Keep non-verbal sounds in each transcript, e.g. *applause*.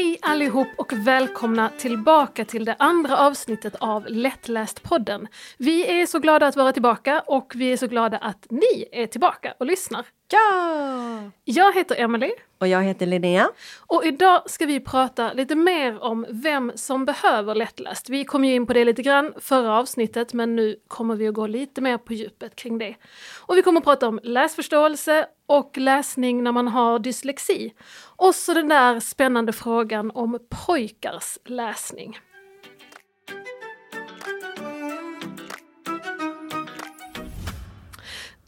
Hej allihop och välkomna tillbaka till det andra avsnittet av Lättläst-podden. Vi är så glada att vara tillbaka och vi är så glada att ni är tillbaka och lyssnar. Ja! Jag heter Emily Och jag heter Linnea. och idag ska vi prata lite mer om vem som behöver lättläst. Vi kom ju in på det lite grann förra avsnittet men nu kommer vi att gå lite mer på djupet kring det. Och vi kommer att prata om läsförståelse och läsning när man har dyslexi. Och så den där spännande frågan om pojkars läsning.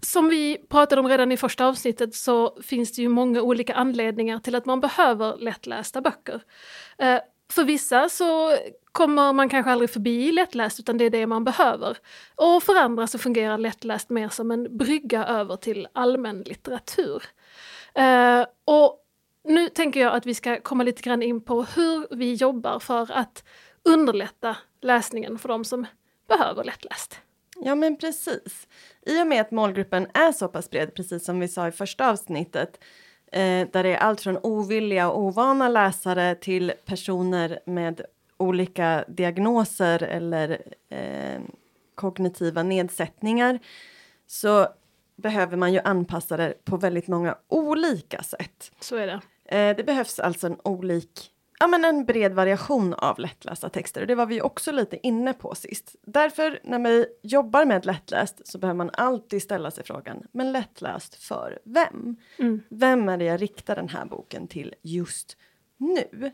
Som vi pratade om redan i första avsnittet så finns det ju många olika anledningar till att man behöver lättlästa böcker. Eh, för vissa så kommer man kanske aldrig förbi lättläst utan det är det man behöver. Och för andra så fungerar lättläst mer som en brygga över till allmän litteratur. Eh, och nu tänker jag att vi ska komma lite grann in på hur vi jobbar för att underlätta läsningen för de som behöver lättläst. Ja, men precis. I och med att målgruppen är så pass bred, precis som vi sa i första avsnittet, eh, där det är allt från ovilliga och ovana läsare till personer med olika diagnoser eller eh, kognitiva nedsättningar, så behöver man ju anpassa det på väldigt många olika sätt. Så är det. Eh, det behövs alltså en olik, ja men en bred variation av lättlästa texter och det var vi också lite inne på sist. Därför när vi jobbar med lättläst så behöver man alltid ställa sig frågan, men lättläst för vem? Mm. Vem är det jag riktar den här boken till just nu?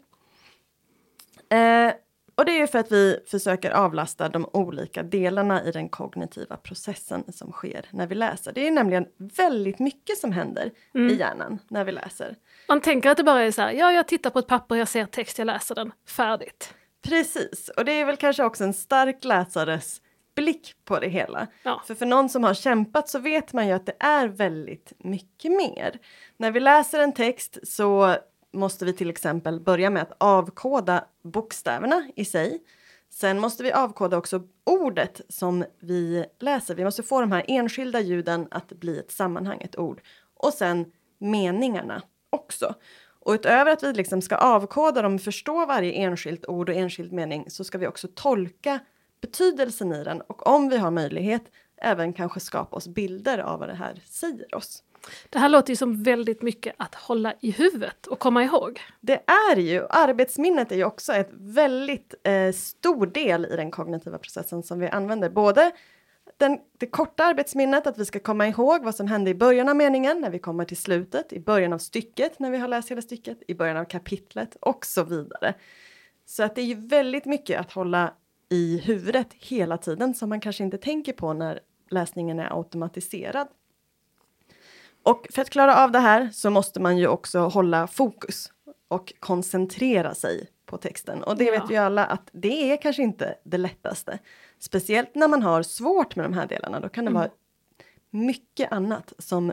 Eh, och det är ju för att vi försöker avlasta de olika delarna i den kognitiva processen som sker när vi läser. Det är nämligen väldigt mycket som händer Mm. i hjärnan när vi läser. Man tänker att det bara är så här, ja jag tittar på ett papper, jag ser text, jag läser den, färdigt. Precis, och det är väl kanske också en stark läsares blick på det hela. Ja. För för någon som har kämpat så vet man ju att det är väldigt mycket mer. När vi läser en text så måste vi till exempel börja med att avkoda bokstäverna i sig. Sen måste vi avkoda också ordet som vi läser. Vi måste få de här enskilda ljuden att bli ett sammanhang, ett ord. Och sen meningarna också. Och utöver att vi liksom ska avkoda dem, förstå varje enskilt ord och enskild mening så ska vi också tolka betydelsen i den och om vi har möjlighet även kanske skapa oss bilder av vad det här säger oss. Det här låter ju som väldigt mycket att hålla i huvudet och komma ihåg. Det är ju, arbetsminnet är ju också ett väldigt eh, stor del i den kognitiva processen som vi använder. Både den, det korta arbetsminnet, att vi ska komma ihåg vad som hände i början av meningen, när vi kommer till slutet, i början av stycket, när vi har läst hela stycket, i början av kapitlet och så vidare. Så att det är ju väldigt mycket att hålla i huvudet hela tiden som man kanske inte tänker på när läsningen är automatiserad. Och för att klara av det här så måste man ju också hålla fokus och koncentrera sig på texten. Och det Ja. vet ju alla att det är kanske inte det lättaste. Speciellt när man har svårt med de här delarna. Då kan det Mm. vara mycket annat som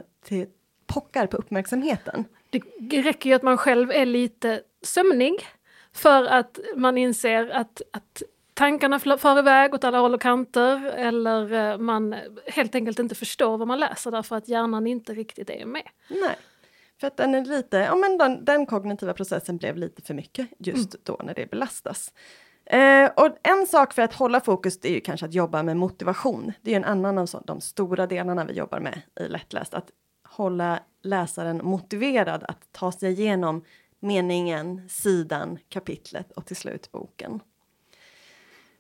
pockar på uppmärksamheten. Det räcker ju att man själv är lite sömnig för att man inser att, att tankarna far iväg åt alla håll och kanter eller eh, man helt enkelt inte förstår vad man läser därför att hjärnan inte riktigt är med. Nej, för att den är lite, ja men den, den kognitiva processen blev lite för mycket just Mm. då när det belastas. Eh, och en sak för att hålla fokus det är ju kanske att jobba med motivation. Det är en annan av så, de stora delarna vi jobbar med i lättläst. Att hålla läsaren motiverad att ta sig igenom meningen, sidan, kapitlet och till slut boken.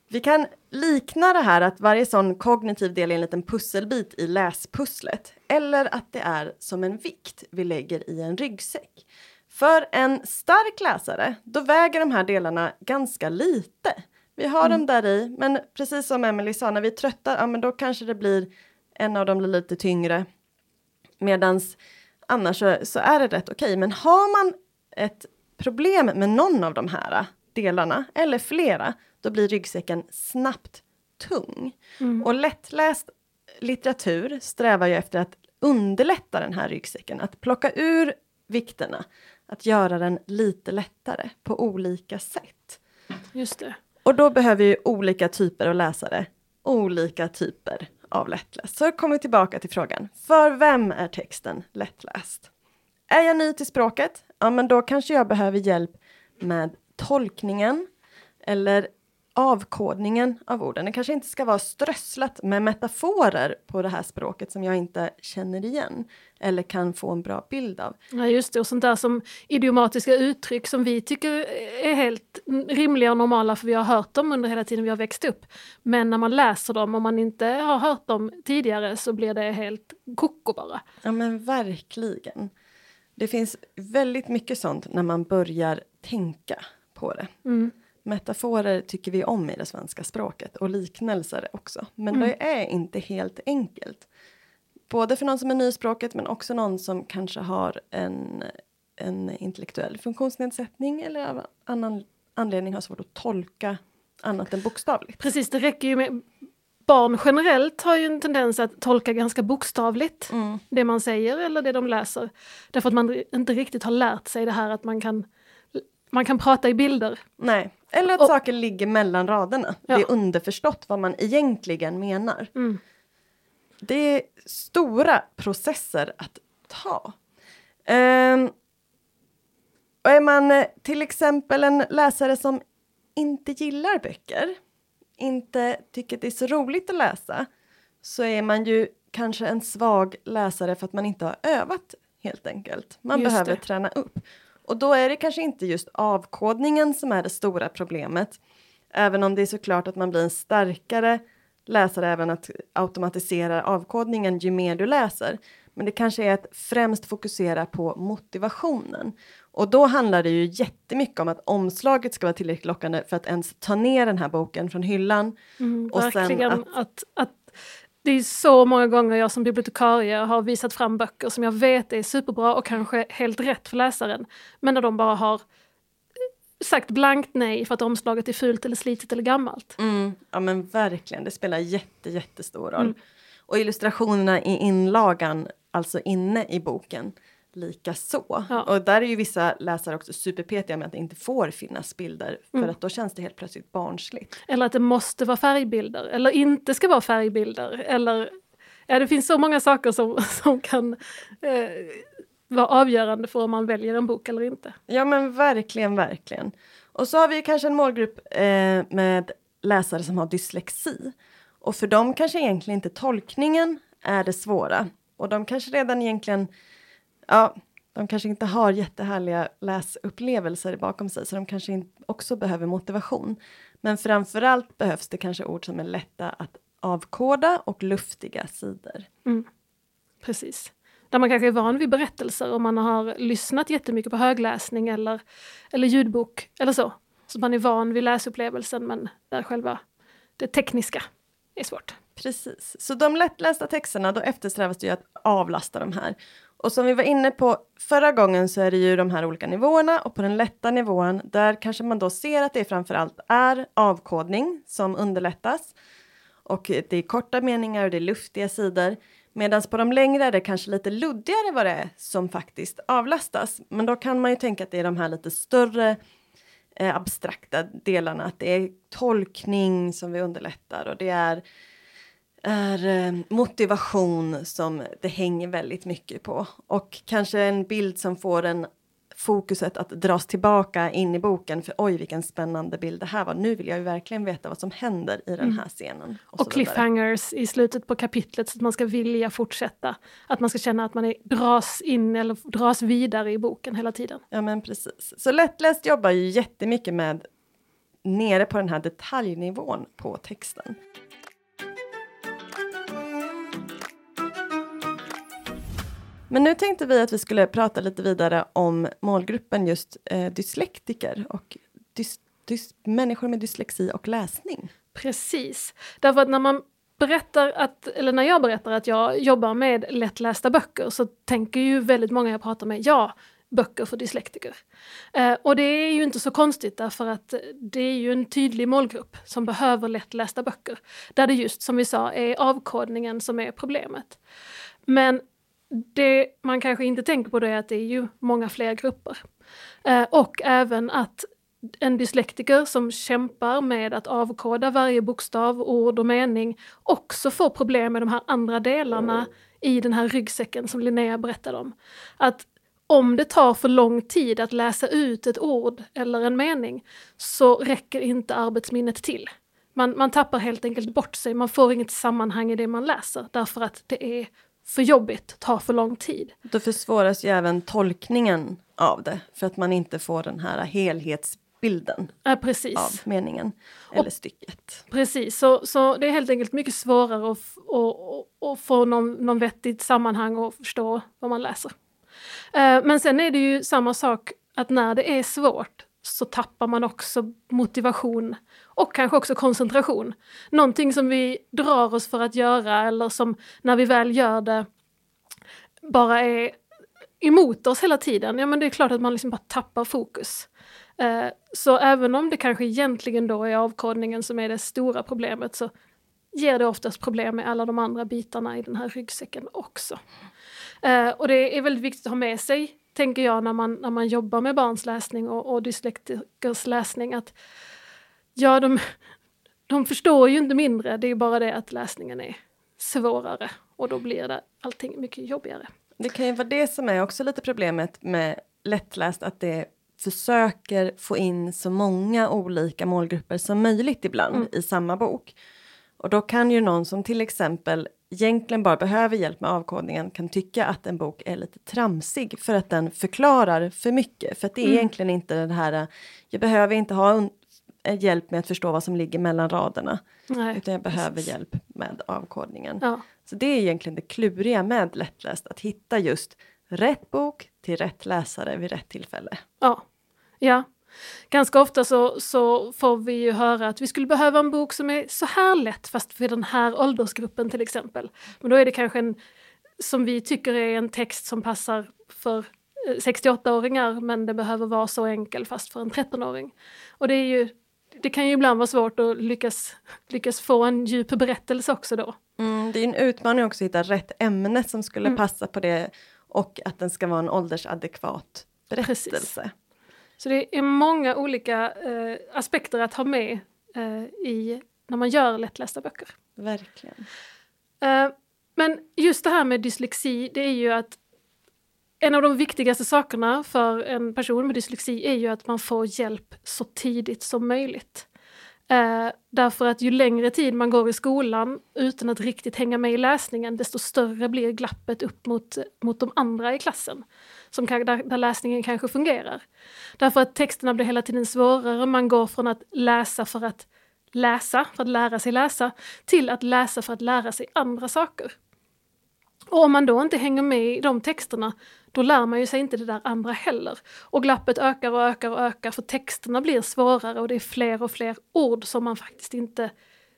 Vi kan likna det här att varje sån kognitiv del är en liten pusselbit i läspusslet. Eller att det är som en vikt vi lägger i en ryggsäck. För en stark läsare, då väger de här delarna ganska lite. Vi har dem där i, men precis som Emily sa, när vi är trötta, ja men då kanske det blir en av dem blir lite tyngre. Medans annars så, så är det rätt okej. Men har man ett problem med någon av de här delarna, eller flera, då blir ryggsäcken snabbt tung. Och lättläst litteratur strävar ju efter att underlätta den här ryggsäcken, att plocka ur vikterna, att göra den lite lättare på olika sätt. Just det. Och då behöver ju olika typer av läsare olika typer av lättläst. Så kommer vi tillbaka till frågan, för vem är texten lättläst? Är jag ny till språket? Ja, men då kanske jag behöver hjälp med tolkningen eller avkodningen av orden. Det kanske inte ska vara strösslat med metaforer på det här språket som jag inte känner igen eller kan få en bra bild av. Ja just det, och sånt där som idiomatiska uttryck som vi tycker är helt rimliga och normala för vi har hört dem under hela tiden vi har växt upp. Men när man läser dem, om man inte har hört dem tidigare, så blir det helt koko bara. Ja men verkligen. Det finns väldigt mycket sånt när man börjar tänka på det. Mm. Metaforer tycker vi om i det svenska språket och liknelser också. Men Mm. det är inte helt enkelt. Både för någon som är ny i språket men också någon som kanske har en, en intellektuell funktionsnedsättning eller av annan anledning har svårt att tolka annat än bokstavligt. Precis, det räcker ju med... Barn generellt har ju en tendens att tolka ganska bokstavligt Mm. det man säger eller det de läser. Därför att man inte riktigt har lärt sig det här att man kan, man kan prata i bilder. Nej, eller att Och- saker ligger mellan raderna. Ja. Det är underförstått vad man egentligen menar. Mm. Det är stora processer att ta. Ehm, och är man eh, till exempel en läsare som inte gillar böcker, inte tycker det är så roligt att läsa, så är man ju kanske en svag läsare för att man inte har övat helt enkelt. Man Just behöver det. träna upp. Och då är det kanske inte just avkodningen som är det stora problemet. Även om det är såklart att man blir en starkare läsare även att automatisera avkodningen ju mer du läser. Men det kanske är att främst fokusera på motivationen. Och då handlar det ju jättemycket om att omslaget ska vara tillräckligt lockande för att ens ta ner den här boken från hyllan. Mm, Och sen verkligen att- att... Att, det är så många gånger jag som bibliotekarie har visat fram böcker som jag vet är superbra och kanske helt rätt för läsaren. Men när de bara har sagt blankt nej för att omslaget är fult eller slitet eller gammalt. Mm, ja men verkligen, det spelar jätte, jättestor roll. Mm. Och illustrationerna i inlagan, alltså inne i boken, lika så. Ja. Och där är ju vissa läsare också superpetiga med att det inte får finnas bilder för Mm. att då känns det helt plötsligt barnsligt. Eller att det måste vara färgbilder, eller inte ska vara färgbilder. Eller, ja, det finns så många saker som, *laughs* som kan eh, vara avgörande för om man väljer en bok eller inte. Ja men verkligen, verkligen. Och så har vi kanske en målgrupp eh, med läsare som har dyslexi. Och för dem kanske egentligen inte tolkningen är det svåra. Och de kanske redan egentligen, ja, de kanske inte har jättehärliga läsupplevelser bakom sig, så de kanske också behöver motivation. Men framförallt behövs det kanske ord som är lätta att avkoda och luftiga sidor. Precis. Där man kanske är van vid berättelser och man har lyssnat jättemycket på högläsning eller, eller ljudbok eller så. Så man är van vid läsupplevelsen men där själva det tekniska är svårt. Precis, så de lättlästa texterna, då eftersträvas det ju att avlasta de här. Och som vi var inne på förra gången så är det ju de här olika nivåerna och på den lätta nivån där kanske man då ser att det framförallt är avkodning som underlättas. Och det är korta meningar och det är luftiga sidor. Medan på de längre är det kanske lite luddigare vad det är som faktiskt avlastas. Men då kan man ju tänka att det är de här lite större eh, abstrakta delarna. Att det är tolkning som vi underlättar och det är är eh, motivation som det hänger väldigt mycket på. Och kanske en bild som får en fokuset att dras tillbaka in i boken. För oj, vilken spännande bild det här var. Nu vill jag ju verkligen veta vad som händer i den här scenen. Och, vidare. cliffhangers i slutet på kapitlet så att man ska vilja fortsätta. Att man ska känna att man är, dras in eller dras vidare i boken hela tiden. Ja, men precis. Så lättläst jobbar ju jättemycket med nere på den här detaljnivån på texten. Men nu tänkte vi att vi skulle prata lite vidare om målgruppen just eh, dyslektiker och dys, dys, människor med dyslexi och läsning. Precis. Därför att när man berättar att, eller när jag berättar att jag jobbar med lättlästa böcker så tänker ju väldigt många jag pratar med, ja, böcker för dyslektiker. Eh, och det är ju inte så konstigt därför att det är ju en tydlig målgrupp som behöver lättlästa böcker. Där det just som vi sa är avkodningen som är problemet. Men det man kanske inte tänker på det är att det är ju många fler grupper. Eh, och även att en dyslektiker som kämpar med att avkoda varje bokstav, ord och mening också får problem med de här andra delarna i den här ryggsäcken som Linnea berättade om. Att om det tar för lång tid att läsa ut ett ord eller en mening så räcker inte arbetsminnet till. Man, man tappar helt enkelt bort sig, man får inget sammanhang i det man läser därför att det är för jobbigt, tar för lång tid. Då försvåras ju även tolkningen av det för att man inte får den här helhetsbilden ja, precis. av meningen eller stycket. Precis, så, så det är helt enkelt mycket svårare att, att, att få någon, någon vettigt sammanhang och förstå vad man läser. Eh, men sen är det ju samma sak att när det är svårt så tappar man också motivation och kanske också koncentration. Någonting som vi drar oss för att göra eller som när vi väl gör det bara är emot oss hela tiden, ja men det är klart att man liksom bara tappar fokus. Eh, så även om det kanske egentligen då är avkodningen som är det stora problemet så ger det oftast problem med alla de andra bitarna i den här ryggsäcken också. Eh, och det är väldigt viktigt att ha med sig, tänker jag, när man, när man jobbar med barns läsning och, och dyslektikers läsning, att ja, de, de förstår ju inte mindre, det är bara det att läsningen är svårare och då blir det allting mycket jobbigare. Det kan ju vara det som är också lite problemet med lättläst, att det försöker få in så många olika målgrupper som möjligt ibland mm. i samma bok. Och då kan ju någon som till exempel egentligen bara behöver hjälp med avkodningen kan tycka att en bok är lite tramsig för att den förklarar för mycket. För att det är mm. egentligen inte det här, jag behöver inte ha hjälp med att förstå vad som ligger mellan raderna. Nej, utan jag behöver precis. hjälp med avkodningen. Ja. Så det är egentligen det kluriga med lättläst, att hitta just rätt bok till rätt läsare vid rätt tillfälle. Ja, ja Ganska ofta så, så får vi ju höra att vi skulle behöva en bok som är så här lätt fast för den här åldersgruppen till exempel. Men då är det kanske en som vi tycker är en text som passar för 68-åringar eh, men det behöver vara så enkel fast för en 13-åring. Och det är ju det kan ju ibland vara svårt att lyckas, lyckas få en djup berättelse också då. Mm, det är en utmaning också att hitta rätt ämne som skulle mm. passa på det och att den ska vara en åldersadekvat berättelse. Precis. Så det är många olika eh, aspekter att ha med eh, i när man gör lättlästa böcker. Verkligen. Eh, men just det här med dyslexi, det är ju att en av de viktigaste sakerna för en person med dyslexi är ju att man får hjälp så tidigt som möjligt. Eh, därför att ju längre tid man går i skolan utan att riktigt hänga med i läsningen, desto större blir glappet upp mot, mot de andra i klassen som kan, där, där läsningen kanske fungerar. Därför att texterna blir hela tiden svårare, man går från att läsa för att läsa, för att lära sig läsa, till att läsa för att lära sig andra saker. Och om man då inte hänger med i de texterna, då lär man ju sig inte det där andra heller. Och glappet ökar och ökar och ökar för texterna blir svårare och det är fler och fler ord som man faktiskt inte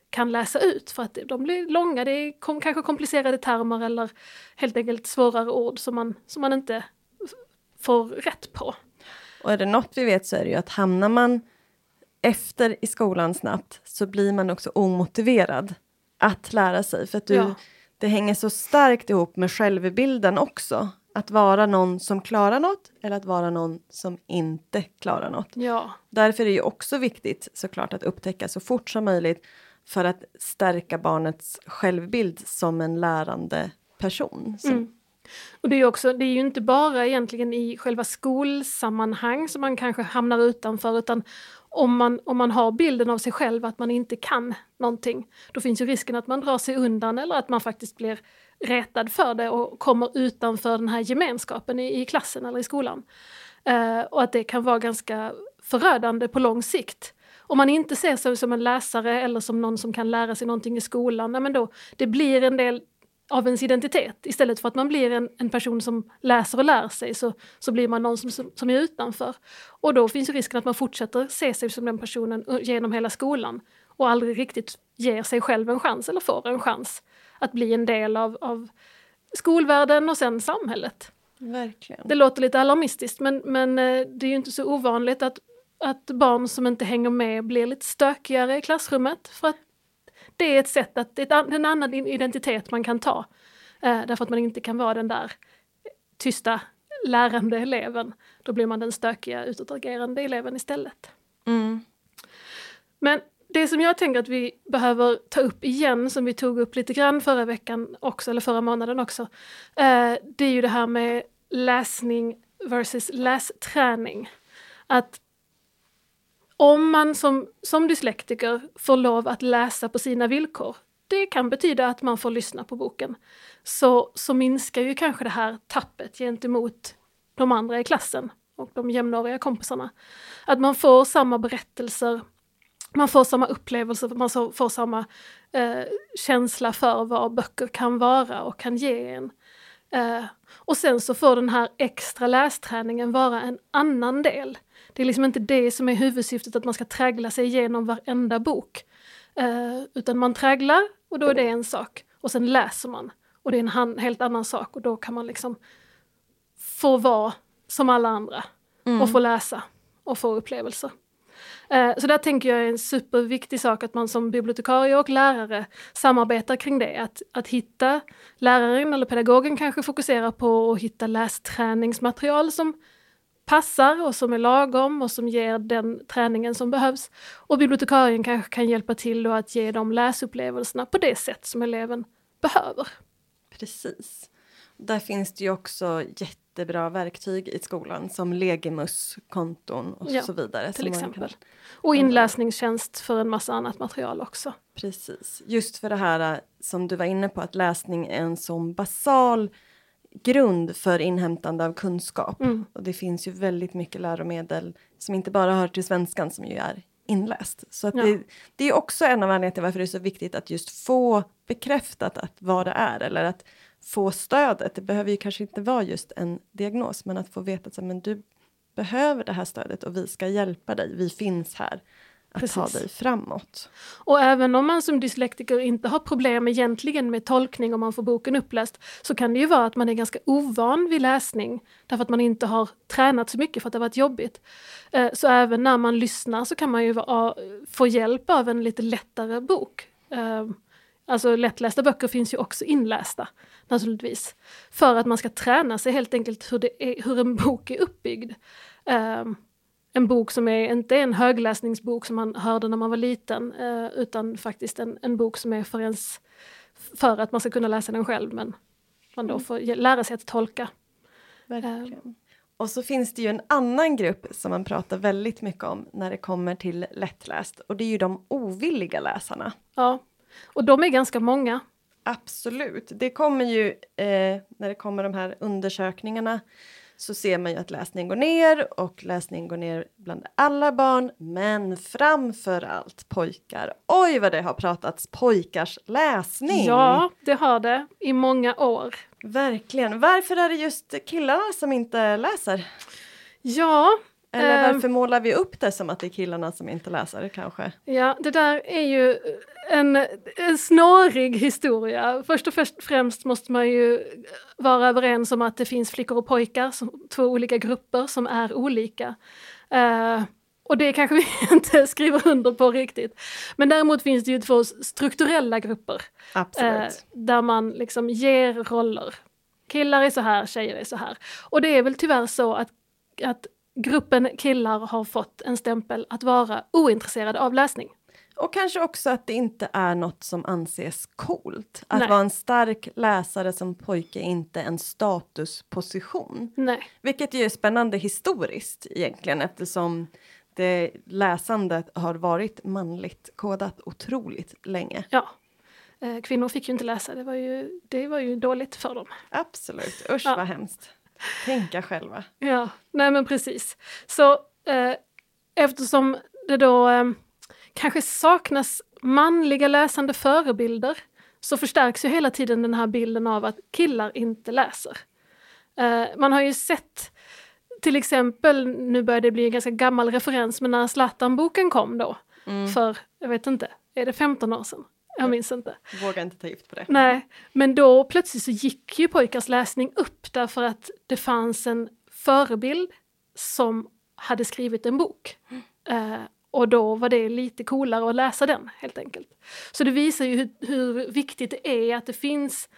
kan läsa ut för att de blir långa, det är kom, kanske komplicerade termer eller helt enkelt svårare ord som man, som man inte får rätt på. Och är det något vi vet så är det ju att hamnar man efter i skolan snabbt så blir man också omotiverad att lära sig för att du, ja. det hänger så starkt ihop med självbilden också. Att vara någon som klarar något eller att vara någon som inte klarar något. Ja. Därför är det ju också viktigt såklart att upptäcka så fort som möjligt för att stärka barnets självbild som en lärande person. Mm. Och det är, också, det är ju inte bara egentligen i själva skolsammanhang som man kanske hamnar utanför utan om man, om man har bilden av sig själv att man inte kan någonting då finns ju risken att man drar sig undan eller att man faktiskt blir retad för det och kommer utanför den här gemenskapen i, i klassen eller i skolan. Uh, och att det kan vara ganska förödande på lång sikt. Om man inte ser sig som en läsare eller som någon som kan lära sig någonting i skolan, nej men då, det blir en del av ens identitet. Istället för att man blir en, en person som läser och lär sig så, så blir man någon som, som, som är utanför. Och då finns risken att man fortsätter se sig som den personen genom hela skolan och aldrig riktigt ger sig själv en chans eller får en chans att bli en del av, av skolvärlden och sen samhället. Verkligen. Det låter lite alarmistiskt men, men eh, det är ju inte så ovanligt att, att barn som inte hänger med blir lite stökigare i klassrummet för att det är ett sätt att, det är en annan identitet man kan ta. Eh, därför att man inte kan vara den där tysta lärande eleven. Då blir man den stökiga utåtagerande eleven istället. Mm. Men det som jag tänker att vi behöver ta upp igen, som vi tog upp lite grann förra veckan också, eller förra månaden också, eh, det är ju det här med läsning versus lästräning. Att om man som, som dyslektiker får lov att läsa på sina villkor, det kan betyda att man får lyssna på boken, så, så minskar ju kanske det här tappet gentemot de andra i klassen och de jämnåriga kompisarna. Att man får samma berättelser, man får samma upplevelser, man får samma eh, känsla för vad böcker kan vara och kan ge en. Eh, och sen så får den här extra lästräningen vara en annan del. Det är liksom inte det som är huvudsyftet, att man ska traggla sig igenom varenda bok. Eh, utan man tragglar och då är det en sak. Och sen läser man och det är en helt annan sak och då kan man liksom få vara som alla andra mm. och få läsa och få upplevelser. Eh, så där tänker jag är en superviktig sak att man som bibliotekarie och lärare samarbetar kring det. Att, att hitta, läraren eller pedagogen kanske fokuserar på att hitta lästräningsmaterial som passar och som är lagom och som ger den träningen som behövs. Och bibliotekarien kanske kan hjälpa till då att ge de läsupplevelserna på det sätt som eleven behöver. Precis. Där finns det ju också jättebra verktyg i skolan som Legimus, konton och ja, så vidare. Till exempel. Kan... Och inläsningstjänst för en massa annat material också. Precis. Just för det här som du var inne på att läsning är en sån basal grund för inhämtande av kunskap. Mm. Och det finns ju väldigt mycket läromedel som inte bara hör till svenskan som ju är inläst. Så ja. det, det, är också en av anledningarna till varför det är så viktigt att just få bekräftat att vad det är eller att få stödet. Det behöver ju kanske inte vara just en diagnos men att få veta att men du behöver det här stödet och vi ska hjälpa dig. Vi finns här att Precis. ta dig framåt. Och även om man som dyslektiker inte har problem egentligen med tolkning om man får boken uppläst så kan det ju vara att man är ganska ovan vid läsning därför att man inte har tränat så mycket för att det har varit jobbigt. Eh, så även när man lyssnar så kan man ju få hjälp av en lite lättare bok. Eh, alltså lättlästa böcker finns ju också inlästa naturligtvis. För att man ska träna sig helt enkelt hur, det är, hur en bok är uppbyggd. Eh, en bok som är, inte är en högläsningsbok som man hörde när man var liten, eh, utan faktiskt en, en bok som är för, ens, för att man ska kunna läsa den själv, men man då mm. får lära sig att tolka. Verkligen. Eh. Och så finns det ju en annan grupp som man pratar väldigt mycket om när det kommer till lättläst och det är ju de ovilliga läsarna. Ja, och de är ganska många. Absolut, det kommer ju eh, när det kommer de här undersökningarna så ser man ju att läsningen går ner och läsningen går ner bland alla barn, men framför allt pojkar. Oj vad det har pratats pojkars läsning! Ja, det har det i många år. Verkligen. Varför är det just killarna som inte läser? Ja, eller ehm. varför målar vi upp det som att det är killarna som inte läser kanske? Ja, det där är ju en, en snårig historia. Först och främst måste man ju vara överens om att det finns flickor och pojkar, som, två olika grupper som är olika. Uh, och det kanske vi *laughs* inte skriver under på riktigt. Men däremot finns det ju två strukturella grupper. Uh, där man liksom ger roller. Killar är så här, tjejer är så här. Och det är väl tyvärr så att, att gruppen killar har fått en stämpel att vara ointresserade av läsning. Och kanske också att det inte är något som anses coolt. Att Nej. vara en stark läsare som pojke är inte en statusposition. Nej. Vilket ju är spännande historiskt egentligen eftersom det läsandet har varit manligt kodat otroligt länge. Ja. Eh, kvinnor fick ju inte läsa, det var ju, det var ju dåligt för dem. Absolut, usch ja. vad hemskt. Tänka själva. Ja, nej men precis. Så eh, eftersom det då eh, kanske saknas manliga läsande förebilder så förstärks ju hela tiden den här bilden av att killar inte läser. Eh, man har ju sett till exempel, nu börjar det bli en ganska gammal referens, men när Zlatan-boken kom då, mm. för, jag vet inte, är det 15 år sedan? Jag minns inte. Vågar inte ta gift på det. Nej, men då plötsligt så gick ju pojkars läsning upp därför att det fanns en förebild som hade skrivit en bok. Mm. Eh, och då var det lite coolare att läsa den helt enkelt. Så det visar ju hur, hur viktigt det är att det finns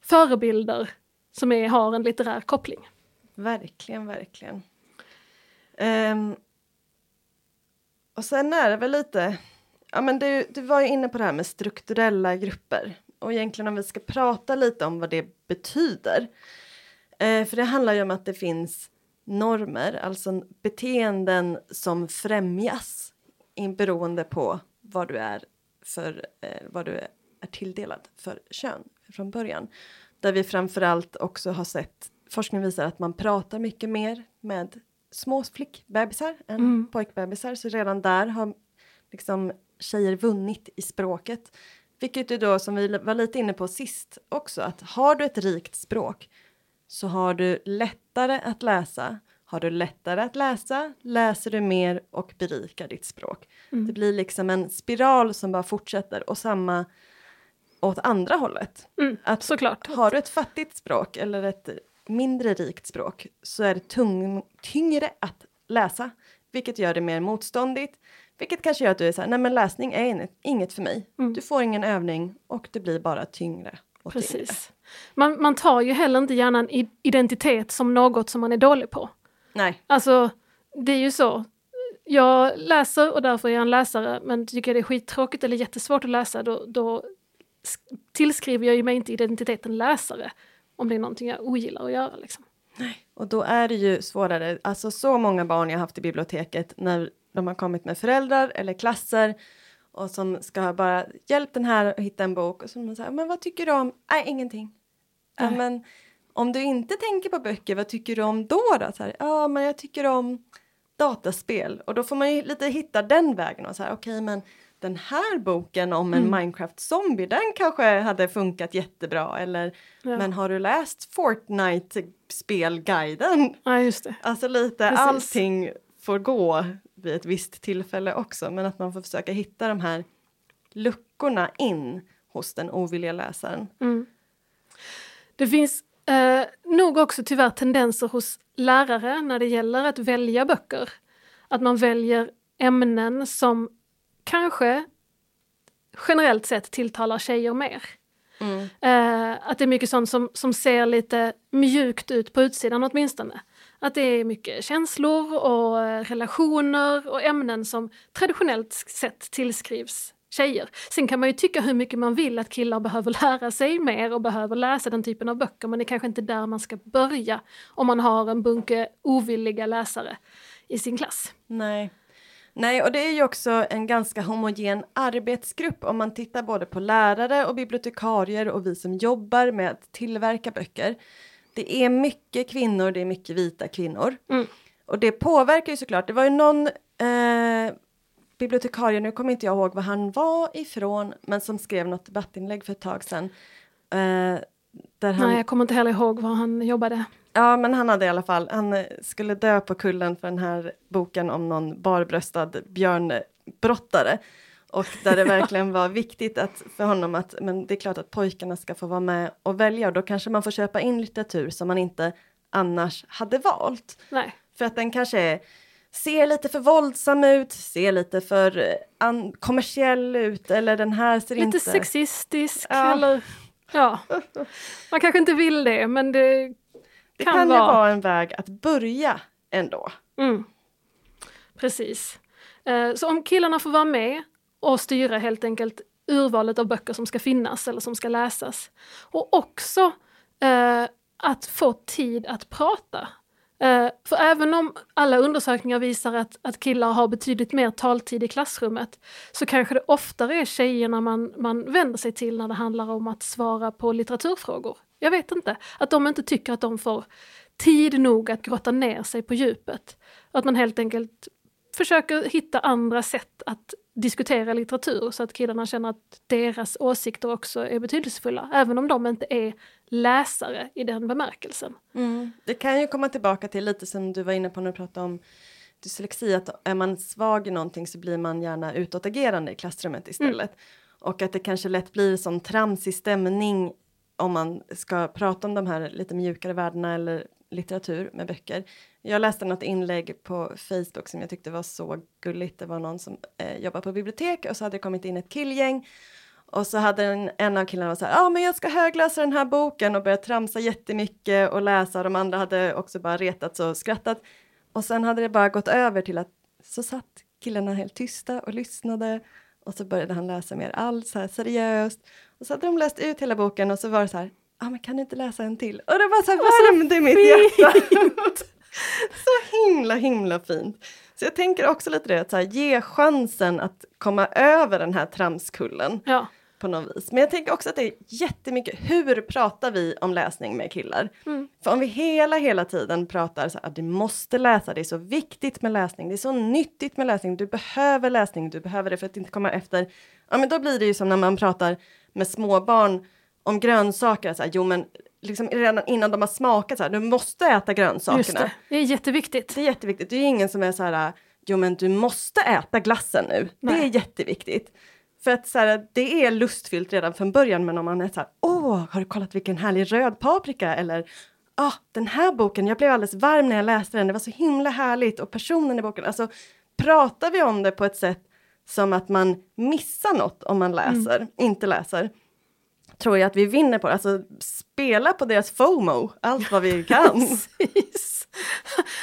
förebilder som är, har en litterär koppling. Verkligen, verkligen. Um, och sen är det väl lite Ja, men du, du var ju inne på det här med strukturella grupper och egentligen om vi ska prata lite om vad det betyder. Eh, för det handlar ju om att det finns normer, alltså beteenden som främjas beroende på vad du är för eh, vad du är tilldelad för kön från början. Där vi framförallt också har sett forskning visar att man pratar mycket mer med små flickbebisar än mm. pojkbebisar så redan där har liksom tjejer vunnit i språket. Vilket ju då som vi var lite inne på sist också att har du ett rikt språk så har du lättare att läsa. Har du lättare att läsa läser du mer och berikar ditt språk. Mm. Det blir liksom en spiral som bara fortsätter och samma åt andra hållet. Mm, att såklart. Har du ett fattigt språk eller ett mindre rikt språk så är det tung, tyngre att läsa, vilket gör det mer motståndigt, vilket kanske gör att du är så här, nej men läsning är inget för mig. Mm. Du får ingen övning och det blir bara tyngre. Och Precis. Tyngre. Man, man tar ju heller inte gärna en identitet som något som man är dålig på. Nej. Alltså, det är ju så. Jag läser och därför är jag en läsare, men tycker jag det är skittråkigt eller jättesvårt att läsa, då, då tillskriver jag ju mig inte identiteten läsare om det är någonting jag ogillar att göra. Liksom. Nej. Och då är det ju svårare. Alltså så många barn jag haft i biblioteket när de har kommit med föräldrar eller klasser och som ska bara hjälp den här att hitta en bok och så man säger men vad tycker du om? Nej, ingenting. Ja, men om du inte tänker på böcker, vad tycker du om då? då? Så här, ja, men jag tycker om dataspel och då får man ju lite hitta den vägen och så här okej, okay, men den här boken om en mm. Minecraft-zombie, den kanske hade funkat jättebra. Eller, ja. men har du läst Fortnite-spelguiden? Ja, just det. Alltså lite, Precis. allting får gå vid ett visst tillfälle också, men att man får försöka hitta de här luckorna in hos den ovilliga läsaren. Mm. Det finns eh, nog också tyvärr tendenser hos lärare när det gäller att välja böcker. Att man väljer ämnen som kanske generellt sett tilltalar tjejer mer. Mm. Uh, att det är mycket sånt som, som ser lite mjukt ut på utsidan åtminstone. Att det är mycket känslor och relationer och ämnen som traditionellt sett tillskrivs tjejer. Sen kan man ju tycka hur mycket man vill att killar behöver *laughs* lära sig mer och behöver läsa den typen av böcker men det är kanske inte där man ska börja om man har en bunke ovilliga läsare i sin klass. Nej. Nej, och det är ju också en ganska homogen arbetsgrupp om man tittar både på lärare och bibliotekarier och vi som jobbar med att tillverka böcker. Det är mycket kvinnor, det är mycket vita kvinnor. Mm. Och det påverkar ju såklart. Det var ju någon eh, bibliotekarie, nu kommer inte jag ihåg var han var ifrån, men som skrev något debattinlägg för ett tag sedan. Eh, där han... Nej, jag kommer inte heller ihåg var han jobbade. Ja, men han hade i alla fall, han eh, skulle dö på kullen för den här boken om någon barbröstad björnbrottare. Och där det *laughs* verkligen var viktigt att, för honom att men det är klart att pojkarna ska få vara med och välja och då kanske man får köpa in litteratur som man inte annars hade valt. Nej. För att den kanske är, ser lite för våldsam ut, ser lite för uh, kommersiell ut eller den här ser lite inte... Lite sexistisk ja. eller ja, man kanske inte vill det men det det kan, kan vara... ju vara en väg att börja ändå. Mm. Precis. Eh, så om killarna får vara med och styra helt enkelt urvalet av böcker som ska finnas eller som ska läsas. Och också eh, att få tid att prata. Eh, för även om alla undersökningar visar att, att killar har betydligt mer taltid i klassrummet så kanske det oftare är tjejerna man, man vänder sig till när det handlar om att svara på litteraturfrågor. Jag vet inte. Att de inte tycker att de får tid nog att grotta ner sig på djupet. Att man helt enkelt försöker hitta andra sätt att diskutera litteratur så att killarna känner att deras åsikter också är betydelsefulla, även om de inte är läsare i den bemärkelsen. Mm. Det kan ju komma tillbaka till lite som du var inne på när du pratade om dyslexi, att är man svag i någonting så blir man gärna utåtagerande i klassrummet istället. Mm. Och att det kanske lätt blir som tramsig stämning om man ska prata om de här lite mjukare värdena eller litteratur med böcker. Jag läste något inlägg på Facebook som jag tyckte var så gulligt. Det var någon som eh, jobbar på bibliotek och så hade det kommit in ett killgäng och så hade en, en av killarna så här, ja ah, men jag ska högläsa den här boken och börjat tramsa jättemycket och läsa. De andra hade också bara retats och skrattat. Och sen hade det bara gått över till att så satt killarna helt tysta och lyssnade och så började han läsa mer allt så här seriöst. Och så hade de läst ut hela boken och så var det så här, ah, men kan du inte läsa en till? Och det var så här värmde mitt hjärta. *laughs* så himla himla fint. Så jag tänker också lite det, att så här, ge chansen att komma över den här tramskullen Ja. På något vis. Men jag tänker också att det är jättemycket, hur pratar vi om läsning med killar? Mm. För om vi hela, hela tiden pratar så att du måste läsa, det är så viktigt med läsning, det är så nyttigt med läsning, du behöver läsning, du behöver det för att inte komma efter. Ja, men då blir det ju som när man pratar med småbarn om grönsaker, så här, jo men liksom redan innan de har smakat så här, du måste äta grönsakerna. Just det. Det är jätteviktigt. Det är jätteviktigt. Det är ingen som är så här, jo men du måste äta glassen nu. Det Nej. är jätteviktigt. För att så här, det är lustfyllt redan från början, men om man är så här, åh, har du kollat vilken härlig röd paprika? Eller, ah, den här boken, jag blev alldeles varm när jag läste den, det var så himla härligt. Och personen i boken, alltså pratar vi om det på ett sätt som att man missar något om man läser, inte läser, tror jag att vi vinner på det. Alltså spela på deras FOMO, allt vad vi *laughs* kan.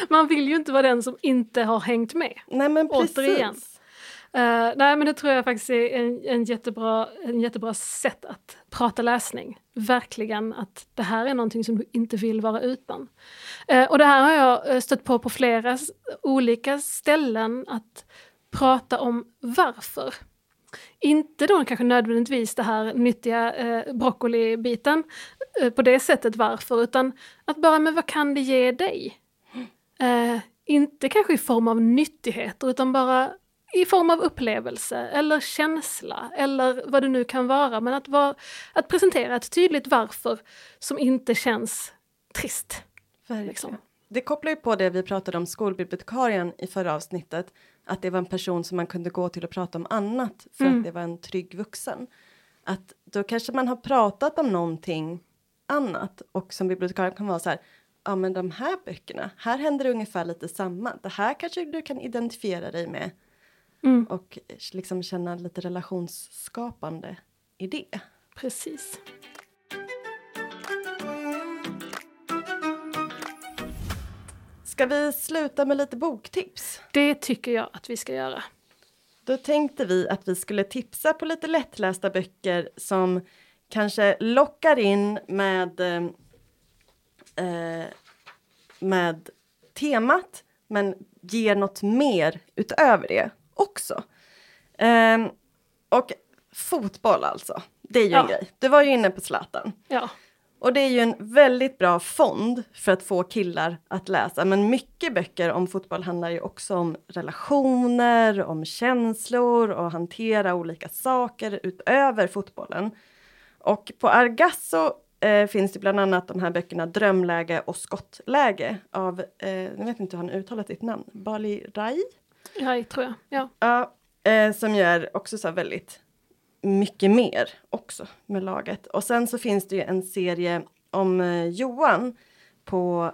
Man vill ju inte vara den som inte har hängt med. Nej men precis. Återigen. Eh, nej men det tror jag faktiskt är en, en, jättebra, en jättebra sätt att prata läsning. Verkligen att det här är någonting som du inte vill vara utan. Eh, och det här har jag eh, stött på på flera olika ställen att prata om varför. Inte då kanske nödvändigtvis det här nyttiga eh, broccolibiten eh, på det sättet varför, utan att bara, men vad kan det ge dig? Eh, inte kanske i form av nyttigheter utan bara i form av upplevelse eller känsla eller vad det nu kan vara. Men att, vara, att presentera ett tydligt varför som inte känns trist. Liksom. Det kopplar ju på det vi pratade om skolbibliotekarien i förra avsnittet. Att det var en person som man kunde gå till och prata om annat för Mm. att det var en trygg vuxen. Att då kanske man har pratat om någonting annat och som bibliotekarie kan vara så här. Ja men de här böckerna, här händer det ungefär lite samma. Det här kanske du kan identifiera dig med Mm, och liksom känna lite relationsskapande i det. precis. Ska vi sluta med lite boktips? Det tycker jag att vi ska göra. Då tänkte vi att vi skulle tipsa på lite lättlästa böcker som kanske lockar in med, eh, eh, med temat men ger något mer utöver det också. Ehm, och fotboll alltså, det är ju en Ja. grej. Du var ju inne på Zlatan. Ja, Och det är ju en väldigt bra fond för att få killar att läsa. Men mycket böcker om fotboll handlar ju också om relationer, om känslor och hantera olika saker utöver fotbollen. Och på Argasso eh, finns det bland annat de här böckerna Drömläge och Skottläge av, eh, jag vet inte hur han uttalat ditt namn, Bali Rai? Ja tror jag. Ja. Ja, eh, som gör också så väldigt mycket mer också med laget. Och sen så finns det ju en serie om eh, Johan på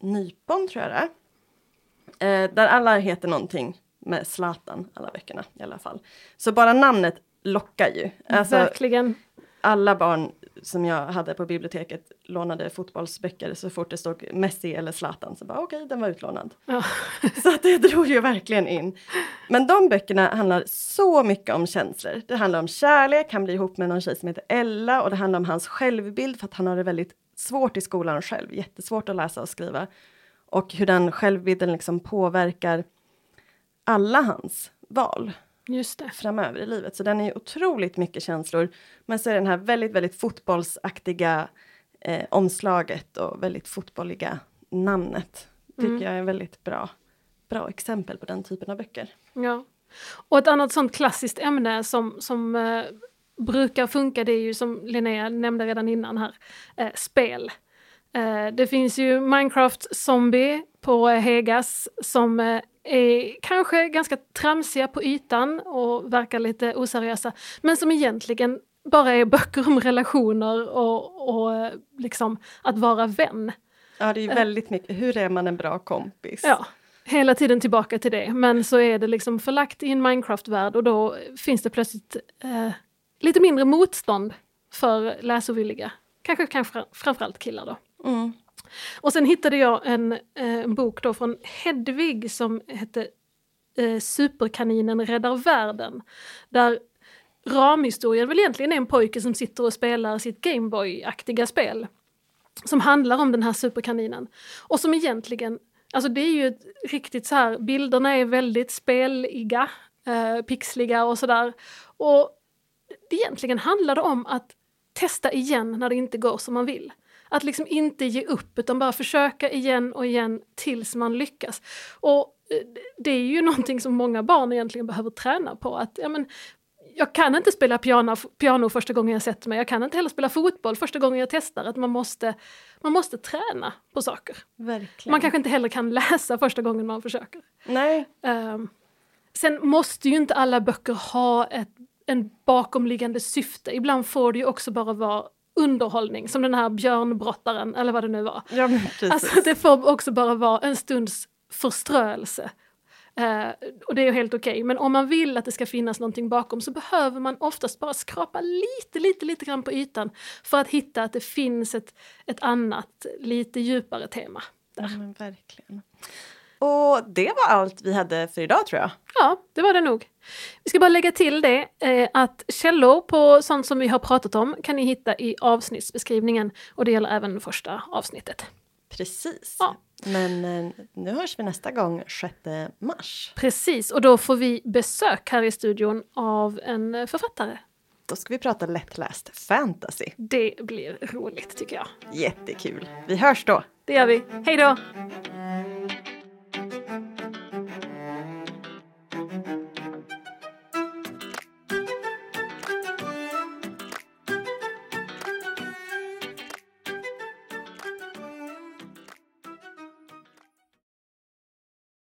Nypon tror jag det är. Eh, där alla heter någonting med Zlatan, alla böckerna i alla fall. Så bara namnet lockar ju. Alltså, Verkligen. alla barn som jag hade på biblioteket lånade fotbollsböcker så fort det stod Messi eller Zlatan så bara okej, den var utlånad. Ja. *laughs* Så att det drog ju verkligen in. Men de böckerna handlar så mycket om känslor. Det handlar om kärlek, han blir ihop med någon tjej som heter Ella och det handlar om hans självbild för att han har det väldigt svårt i skolan själv, jättesvårt att läsa och skriva. Och hur den självbilden liksom påverkar alla hans val. Framöver i livet. Så den är otroligt mycket känslor. Men så är den här väldigt, väldigt fotbollsaktiga eh, omslaget och väldigt fotbolliga namnet. Tycker Mm. jag är väldigt bra, bra exempel på den typen av böcker. Ja. Och ett annat sånt klassiskt ämne som, som eh, brukar funka det är ju som Linnea nämnde redan innan här, eh, spel. Eh, det finns ju Minecraft Zombie på eh, Hegas som eh, är kanske ganska tramsiga på ytan och verkar lite oseriösa men som egentligen bara är böcker om relationer och, och eh, liksom att vara vän. Ja, det är ju väldigt mycket. Hur är man en bra kompis? Ja, hela tiden tillbaka till det. Men så är det liksom förlagt i en Minecraft-värld och då finns det plötsligt eh, lite mindre motstånd för läsovilliga. Kanske, kanske framförallt killar då. Mm. Och sen hittade jag en, eh, en bok då från Hedvig som hette eh, Superkaninen räddar världen. Där ramhistorien väl egentligen är en pojke som sitter och spelar sitt Gameboy-aktiga spel. Som handlar om den här superkaninen. Och som egentligen, Alltså det är ju ett riktigt så här, bilderna är väldigt speliga, eh, pixliga och sådär. Och egentligen handlar det om att testa igen när det inte går som man vill. Att liksom inte ge upp utan bara försöka igen och igen tills man lyckas. Och eh, det är ju någonting som många barn egentligen behöver träna på. Att, ja, men, jag kan inte spela piano, piano första gången jag sätter mig, jag kan inte heller spela fotboll första gången jag testar. Att man måste, man måste träna på saker. Verkligen. Man kanske inte heller kan läsa första gången man försöker. Nej. Um, sen måste ju inte alla böcker ha ett en bakomliggande syfte. Ibland får det ju också bara vara underhållning, som den här björnbrottaren eller vad det nu var. Ja. Alltså det får också bara vara en stunds förströelse. Uh, och det är ju helt okej, okay. men om man vill att det ska finnas någonting bakom så behöver man oftast bara skrapa lite, lite, lite grann på ytan för att hitta att det finns ett, ett annat, lite djupare tema. Där. Ja, men verkligen. Och det var allt vi hade för idag tror jag. Ja, det var det nog. Vi ska bara lägga till det eh, att källor på sånt som vi har pratat om kan ni hitta i avsnittsbeskrivningen och det gäller även första avsnittet. Precis. Ja. Men eh, nu hörs vi nästa gång 6 mars. Precis, och då får vi besök här i studion av en författare. Då ska vi prata lättläst fantasy. Det blir roligt tycker jag. Jättekul. Vi hörs då. Det gör vi. Hej då!